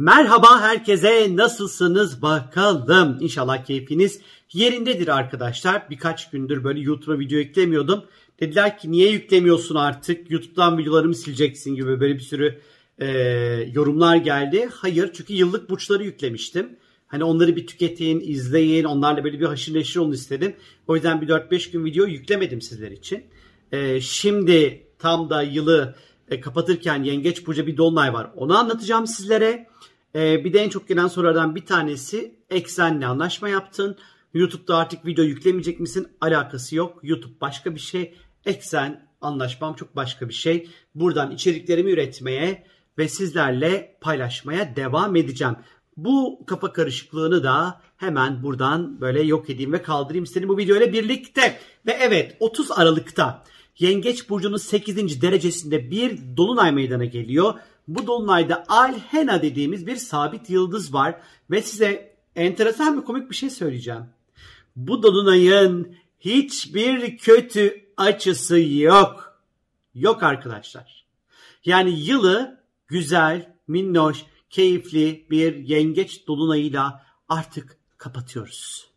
Merhaba herkese nasılsınız bakalım. İnşallah keyfiniz yerindedir arkadaşlar. Birkaç gündür böyle YouTube'a video yüklemiyordum. Dediler ki niye yüklemiyorsun artık YouTube'dan videolarımı sileceksin gibi böyle bir sürü e, yorumlar geldi. Hayır çünkü yıllık burçları yüklemiştim. Hani onları bir tüketin, izleyin, onlarla böyle bir haşır neşir olun istedim. O yüzden bir 4-5 gün video yüklemedim sizler için. E, şimdi tam da yılı e, kapatırken Yengeç Burcu bir dolunay var. Onu anlatacağım sizlere. E, bir de en çok gelen sorulardan bir tanesi Eksen'le anlaşma yaptın. YouTube'da artık video yüklemeyecek misin? Alakası yok. YouTube başka bir şey. Eksen anlaşmam çok başka bir şey. Buradan içeriklerimi üretmeye ve sizlerle paylaşmaya devam edeceğim. Bu kafa karışıklığını da hemen buradan böyle yok edeyim ve kaldırayım istedim bu videoyla birlikte. Ve evet 30 Aralık'ta Yengeç Burcu'nun 8. derecesinde bir dolunay meydana geliyor. Bu dolunayda Alhena dediğimiz bir sabit yıldız var. Ve size enteresan ve komik bir şey söyleyeceğim. Bu dolunayın hiçbir kötü açısı yok. Yok arkadaşlar. Yani yılı güzel, minnoş, keyifli bir yengeç dolunayıyla artık kapatıyoruz.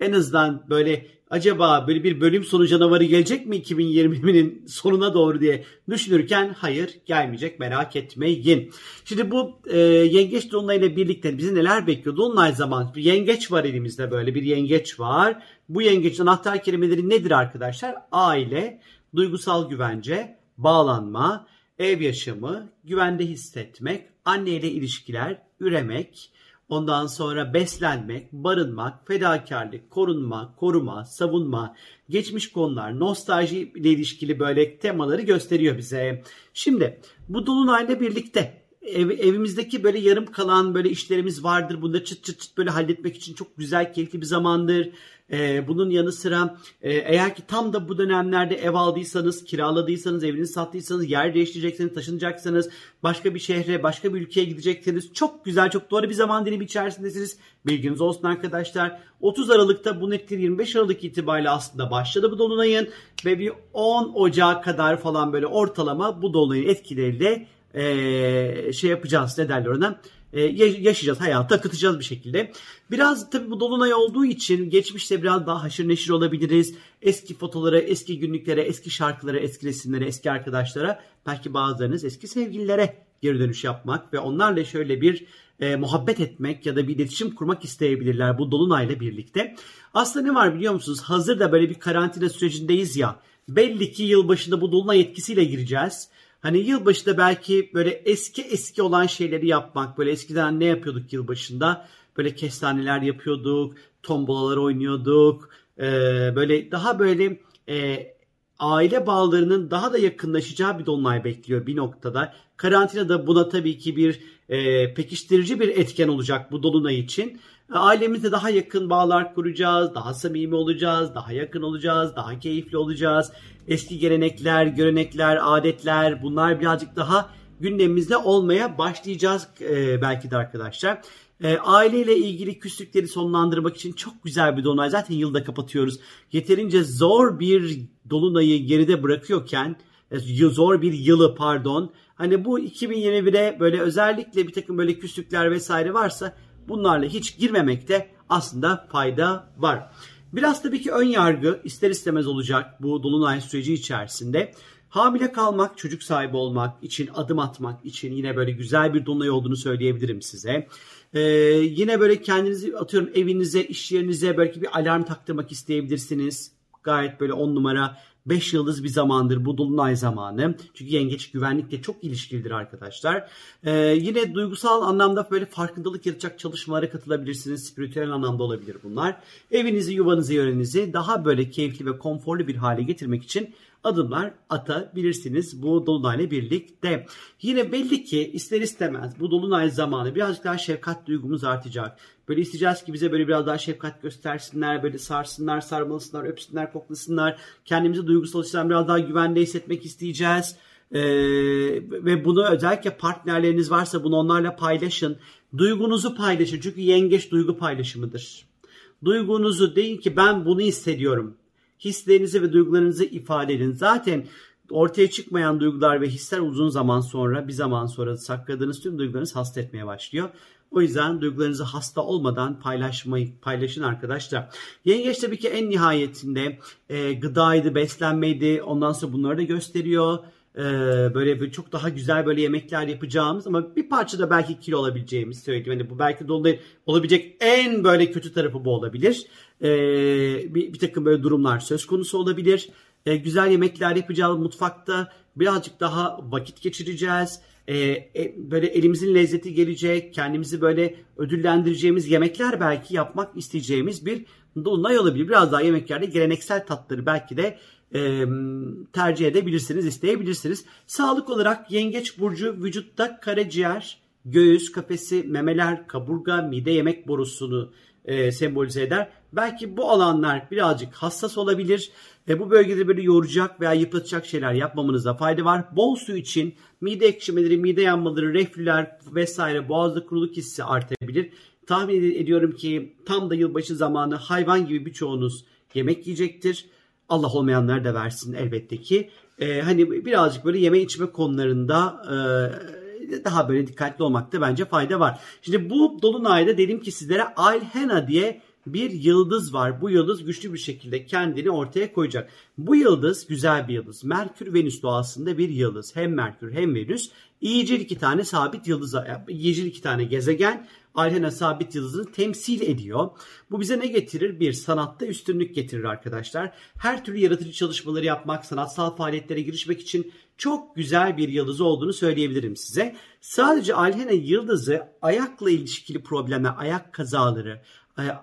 En azından böyle acaba böyle bir bölüm sonu canavarı gelecek mi 2020'nin sonuna doğru diye düşünürken hayır gelmeyecek merak etmeyin. Şimdi bu e, yengeç dolunayla birlikte bizi neler bekliyor? Dolunay zaman bir yengeç var elimizde böyle bir yengeç var. Bu yengeçin anahtar kelimeleri nedir arkadaşlar? Aile, duygusal güvence, bağlanma, ev yaşamı, güvende hissetmek, anneyle ilişkiler, üremek, Ondan sonra beslenmek, barınmak, fedakarlık, korunma, koruma, savunma, geçmiş konular, nostalji ile ilişkili böyle temaları gösteriyor bize. Şimdi bu dolunayla birlikte ev, evimizdeki böyle yarım kalan böyle işlerimiz vardır. Bunları çıt çıt çıt böyle halletmek için çok güzel, keyifli bir zamandır. Ee, bunun yanı sıra e, eğer ki tam da bu dönemlerde ev aldıysanız, kiraladıysanız, evinizi sattıysanız, yer değiştirecekseniz, taşınacaksanız, başka bir şehre, başka bir ülkeye gidecekseniz çok güzel, çok doğru bir zaman dilimi içerisindesiniz. Bilginiz olsun arkadaşlar. 30 Aralık'ta bu nettir 25 Aralık itibariyle aslında başladı bu dolunayın ve bir 10 Ocağı kadar falan böyle ortalama bu dolunayın etkileriyle e, şey yapacağız ne derler ona e, yaşayacağız hayatı akıtacağız bir şekilde. Biraz tabii bu dolunay olduğu için geçmişte biraz daha haşır neşir olabiliriz. Eski fotolara, eski günlüklere, eski şarkılara, eski resimlere, eski arkadaşlara belki bazılarınız eski sevgililere geri dönüş yapmak ve onlarla şöyle bir e, muhabbet etmek ya da bir iletişim kurmak isteyebilirler bu dolunayla birlikte. Aslında ne var biliyor musunuz? Hazır da böyle bir karantina sürecindeyiz ya. Belli ki yılbaşında bu dolunay etkisiyle gireceğiz. Hani yılbaşında belki böyle eski eski olan şeyleri yapmak. Böyle eskiden ne yapıyorduk yılbaşında? Böyle kestaneler yapıyorduk, tombolalar oynuyorduk. Ee, böyle daha böyle e, aile bağlarının daha da yakınlaşacağı bir dolunay bekliyor bir noktada. Karantina da buna tabii ki bir e, pekiştirici bir etken olacak bu dolunay için. Ailemizle daha yakın bağlar kuracağız, daha samimi olacağız, daha yakın olacağız, daha keyifli olacağız. Eski gelenekler, görenekler, adetler bunlar birazcık daha gündemimizde olmaya başlayacağız e, belki de arkadaşlar. E, aileyle ilgili küslükleri sonlandırmak için çok güzel bir dolunay. Zaten yılda kapatıyoruz. Yeterince zor bir dolunayı geride bırakıyorken, e, zor bir yılı pardon. Hani bu 2021'e böyle özellikle bir takım böyle küslükler vesaire varsa bunlarla hiç girmemekte aslında fayda var. Biraz tabii ki ön yargı ister istemez olacak bu dolunay süreci içerisinde. Hamile kalmak, çocuk sahibi olmak için, adım atmak için yine böyle güzel bir dolunay olduğunu söyleyebilirim size. Ee, yine böyle kendinizi atıyorum evinize, iş yerinize belki bir alarm taktırmak isteyebilirsiniz. Gayet böyle on numara 5 yıldız bir zamandır bu dolunay zamanı. Çünkü yengeç güvenlikle çok ilişkilidir arkadaşlar. Ee, yine duygusal anlamda böyle farkındalık yaratacak çalışmalara katılabilirsiniz. Spiritüel anlamda olabilir bunlar. Evinizi, yuvanızı, yörenizi daha böyle keyifli ve konforlu bir hale getirmek için adımlar atabilirsiniz bu dolunayla birlikte. Yine belli ki ister istemez bu dolunay zamanı birazcık daha şefkat duygumuz artacak. Böyle isteyeceğiz ki bize böyle biraz daha şefkat göstersinler, böyle sarsınlar, sarmalısınlar, öpsünler, koklasınlar. Kendimizi duygusal açıdan biraz daha güvende hissetmek isteyeceğiz. Ee, ve bunu özellikle partnerleriniz varsa bunu onlarla paylaşın. Duygunuzu paylaşın çünkü yengeç duygu paylaşımıdır. Duygunuzu deyin ki ben bunu hissediyorum hislerinizi ve duygularınızı ifade edin. Zaten ortaya çıkmayan duygular ve hisler uzun zaman sonra bir zaman sonra sakladığınız tüm duygularınız hasta etmeye başlıyor. O yüzden duygularınızı hasta olmadan paylaşmayı paylaşın arkadaşlar. Yengeç tabii ki en nihayetinde e, gıdaydı, beslenmeydi. Ondan sonra bunları da gösteriyor. E, böyle, çok daha güzel böyle yemekler yapacağımız ama bir parça da belki kilo olabileceğimiz söyledim. Yani bu belki de olabilecek en böyle kötü tarafı bu olabilir. E, bir, bir takım böyle durumlar söz konusu olabilir. E, güzel yemekler yapacağız mutfakta. Birazcık daha vakit geçireceğiz e, böyle elimizin lezzeti gelecek, kendimizi böyle ödüllendireceğimiz yemekler belki yapmak isteyeceğimiz bir dolunay olabilir. Biraz daha yemeklerde geleneksel tatları belki de e, tercih edebilirsiniz, isteyebilirsiniz. Sağlık olarak yengeç burcu vücutta karaciğer, göğüs, kafesi, memeler, kaburga, mide yemek borusunu e, sembolize eder. Belki bu alanlar birazcık hassas olabilir ve bu bölgede böyle yoracak veya yıpratacak şeyler yapmamanızda fayda var. Bol su için mide ekşimeleri, mide yanmaları, reflüler vesaire boğazda kuruluk hissi artabilir. Tahmin ediyorum ki tam da yılbaşı zamanı hayvan gibi birçoğunuz yemek yiyecektir. Allah olmayanlar da versin elbette ki. Ee, hani birazcık böyle yeme içme konularında e, daha böyle dikkatli olmakta bence fayda var. Şimdi bu dolunayda dedim ki sizlere Alhena diye bir yıldız var. Bu yıldız güçlü bir şekilde kendini ortaya koyacak. Bu yıldız güzel bir yıldız. Merkür Venüs doğasında bir yıldız. Hem Merkür hem Venüs. İyicil iki tane sabit yıldız, iyicil iki tane gezegen Alhena sabit yıldızını temsil ediyor. Bu bize ne getirir? Bir, sanatta üstünlük getirir arkadaşlar. Her türlü yaratıcı çalışmaları yapmak, sanatsal faaliyetlere girişmek için çok güzel bir yıldız olduğunu söyleyebilirim size. Sadece Alhena yıldızı ayakla ilişkili problemler, ayak kazaları,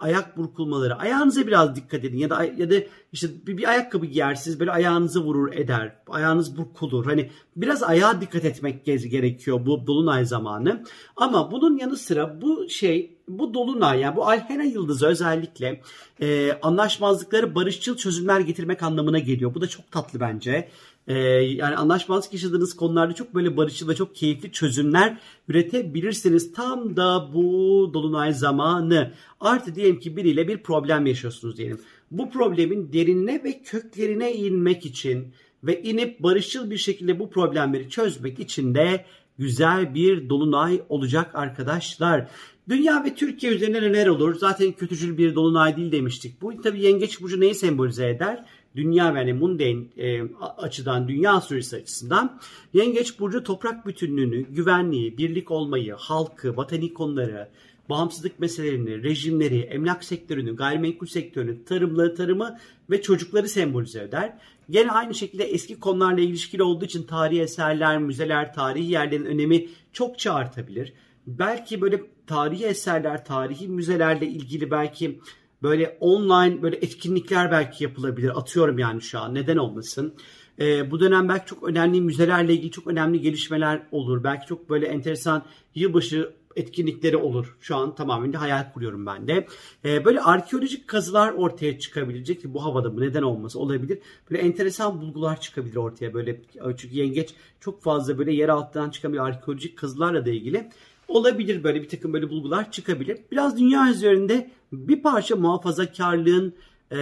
ayak burkulmaları. Ayağınıza biraz dikkat edin ya da ya da işte bir, bir ayakkabı giyersiniz böyle ayağınızı vurur eder. Ayağınız burkulur. Hani biraz ayağa dikkat etmek gerekiyor bu dolunay zamanı. Ama bunun yanı sıra bu şey bu dolunay yani bu Alhena yıldızı özellikle e, anlaşmazlıkları barışçıl çözümler getirmek anlamına geliyor. Bu da çok tatlı bence. Ee, yani anlaşmazlık yaşadığınız konularda çok böyle barışçıl ve çok keyifli çözümler üretebilirsiniz. Tam da bu dolunay zamanı. Artı diyelim ki biriyle bir problem yaşıyorsunuz diyelim. Bu problemin derinine ve köklerine inmek için ve inip barışçıl bir şekilde bu problemleri çözmek için de güzel bir dolunay olacak arkadaşlar. Dünya ve Türkiye üzerine neler olur? Zaten kötücül bir dolunay değil demiştik. Bu tabii yengeç burcu neyi sembolize eder? dünya yani mundane e, açıdan, dünya astrolojisi açısından Yengeç Burcu toprak bütünlüğünü, güvenliği, birlik olmayı, halkı, vatan konuları, bağımsızlık meselelerini, rejimleri, emlak sektörünü, gayrimenkul sektörünü, tarımları, tarımı ve çocukları sembolize eder. Gene aynı şekilde eski konularla ilişkili olduğu için tarihi eserler, müzeler, tarihi yerlerin önemi çokça artabilir. Belki böyle tarihi eserler, tarihi müzelerle ilgili belki böyle online böyle etkinlikler belki yapılabilir. Atıyorum yani şu an neden olmasın. E, bu dönem belki çok önemli müzelerle ilgili çok önemli gelişmeler olur. Belki çok böyle enteresan yılbaşı etkinlikleri olur. Şu an tamamen de hayal kuruyorum ben de. Ee, böyle arkeolojik kazılar ortaya çıkabilecek bu havada bu neden olması olabilir. Böyle enteresan bulgular çıkabilir ortaya böyle çünkü yengeç çok fazla böyle yer altından çıkan bir arkeolojik kazılarla da ilgili olabilir böyle bir takım böyle bulgular çıkabilir. Biraz dünya üzerinde bir parça muhafazakarlığın e,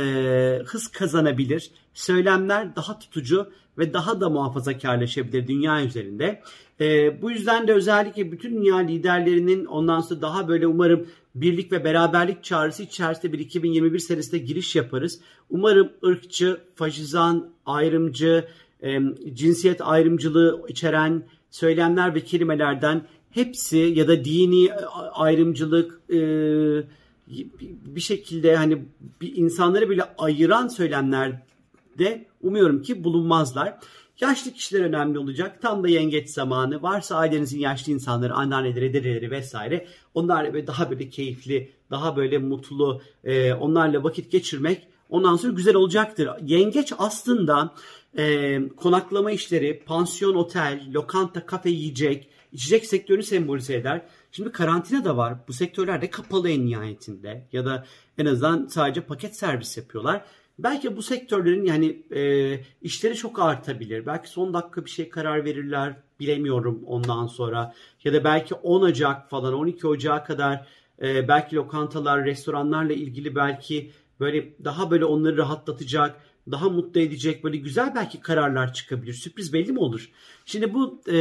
hız kazanabilir. Söylemler daha tutucu ve daha da muhafazakarlaşabilir dünya üzerinde. E, bu yüzden de özellikle bütün dünya liderlerinin ondan sonra daha böyle umarım birlik ve beraberlik çağrısı içerisinde bir 2021 senesinde giriş yaparız. Umarım ırkçı, faşizan, ayrımcı, e, cinsiyet ayrımcılığı içeren söylemler ve kelimelerden hepsi ya da dini ayrımcılık e, bir şekilde hani bir insanları bile ayıran söylemlerde umuyorum ki bulunmazlar. Yaşlı kişiler önemli olacak. Tam da yengeç zamanı. Varsa ailenizin yaşlı insanları, anneanneleri, dedeleri vesaire. Onlarla böyle daha böyle keyifli, daha böyle mutlu, e, onlarla vakit geçirmek ondan sonra güzel olacaktır. Yengeç aslında e, konaklama işleri, pansiyon, otel, lokanta, kafe, yiyecek, içecek sektörünü sembolize eder. Şimdi karantina da var. Bu sektörler de kapalı en nihayetinde. Ya da en azından sadece paket servis yapıyorlar. Belki bu sektörlerin yani e, işleri çok artabilir. Belki son dakika bir şey karar verirler. Bilemiyorum ondan sonra. Ya da belki 10 Ocak falan 12 Ocak'a kadar e, belki lokantalar, restoranlarla ilgili belki böyle daha böyle onları rahatlatacak daha mutlu edecek böyle güzel belki kararlar çıkabilir. Sürpriz belli mi olur? Şimdi bu e,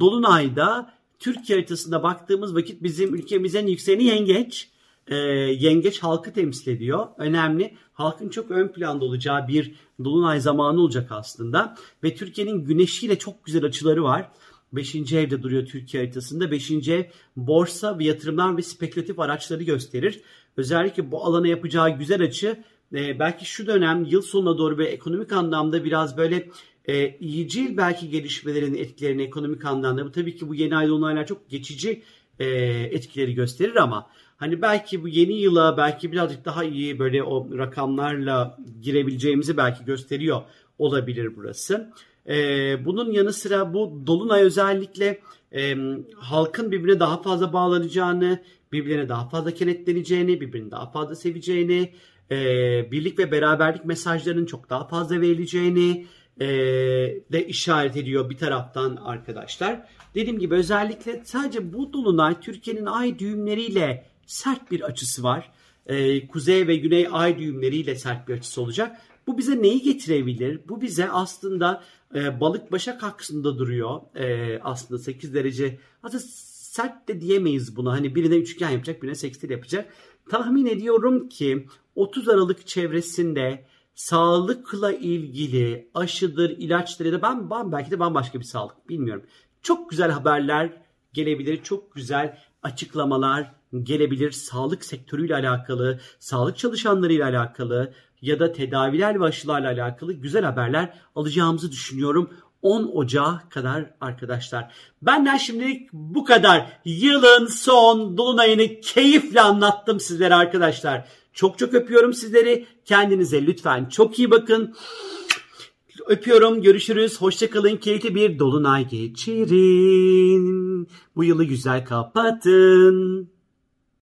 Dolunay'da Türkiye haritasında baktığımız vakit bizim ülkemizin yükseleni yengeç. E, yengeç halkı temsil ediyor. Önemli. Halkın çok ön planda olacağı bir dolunay zamanı olacak aslında. Ve Türkiye'nin güneşiyle çok güzel açıları var. 5. evde duruyor Türkiye haritasında. 5. ev borsa ve yatırımlar ve spekülatif araçları gösterir. Özellikle bu alana yapacağı güzel açı e, belki şu dönem yıl sonuna doğru ve ekonomik anlamda biraz böyle e, iyicil belki gelişmelerin etkilerini ekonomik anlamda bu tabii ki bu yeni ay dolunaylar çok geçici e, etkileri gösterir ama hani belki bu yeni yıla belki birazcık daha iyi böyle o rakamlarla girebileceğimizi belki gösteriyor olabilir burası. E, bunun yanı sıra bu dolunay özellikle e, halkın birbirine daha fazla bağlanacağını, birbirine daha fazla kenetleneceğini, birbirini daha fazla seveceğini, e, birlik ve beraberlik mesajlarının çok daha fazla verileceğini e, de işaret ediyor bir taraftan arkadaşlar. Dediğim gibi özellikle sadece bu dolunay Türkiye'nin ay düğümleriyle sert bir açısı var. E, kuzey ve güney ay düğümleriyle sert bir açısı olacak. Bu bize neyi getirebilir? Bu bize aslında e, balık başak aksında duruyor. E, aslında 8 derece. Aslında sert de diyemeyiz buna. Hani birine üçgen yapacak, birine sekstil yapacak. Tahmin ediyorum ki 30 Aralık çevresinde sağlıkla ilgili aşıdır, ilaçdır ya da ben, ben belki de bambaşka bir sağlık bilmiyorum. Çok güzel haberler gelebilir, çok güzel açıklamalar gelebilir. Sağlık sektörüyle alakalı, sağlık çalışanlarıyla alakalı ya da tedaviler ve aşılarla alakalı güzel haberler alacağımızı düşünüyorum. 10 Ocağı kadar arkadaşlar. Benden şimdilik bu kadar. Yılın son dolunayını keyifle anlattım sizlere arkadaşlar. Çok çok öpüyorum sizleri. Kendinize lütfen çok iyi bakın. Öpüyorum. Görüşürüz. Hoşçakalın. Keyifli bir dolunay geçirin. Bu yılı güzel kapatın.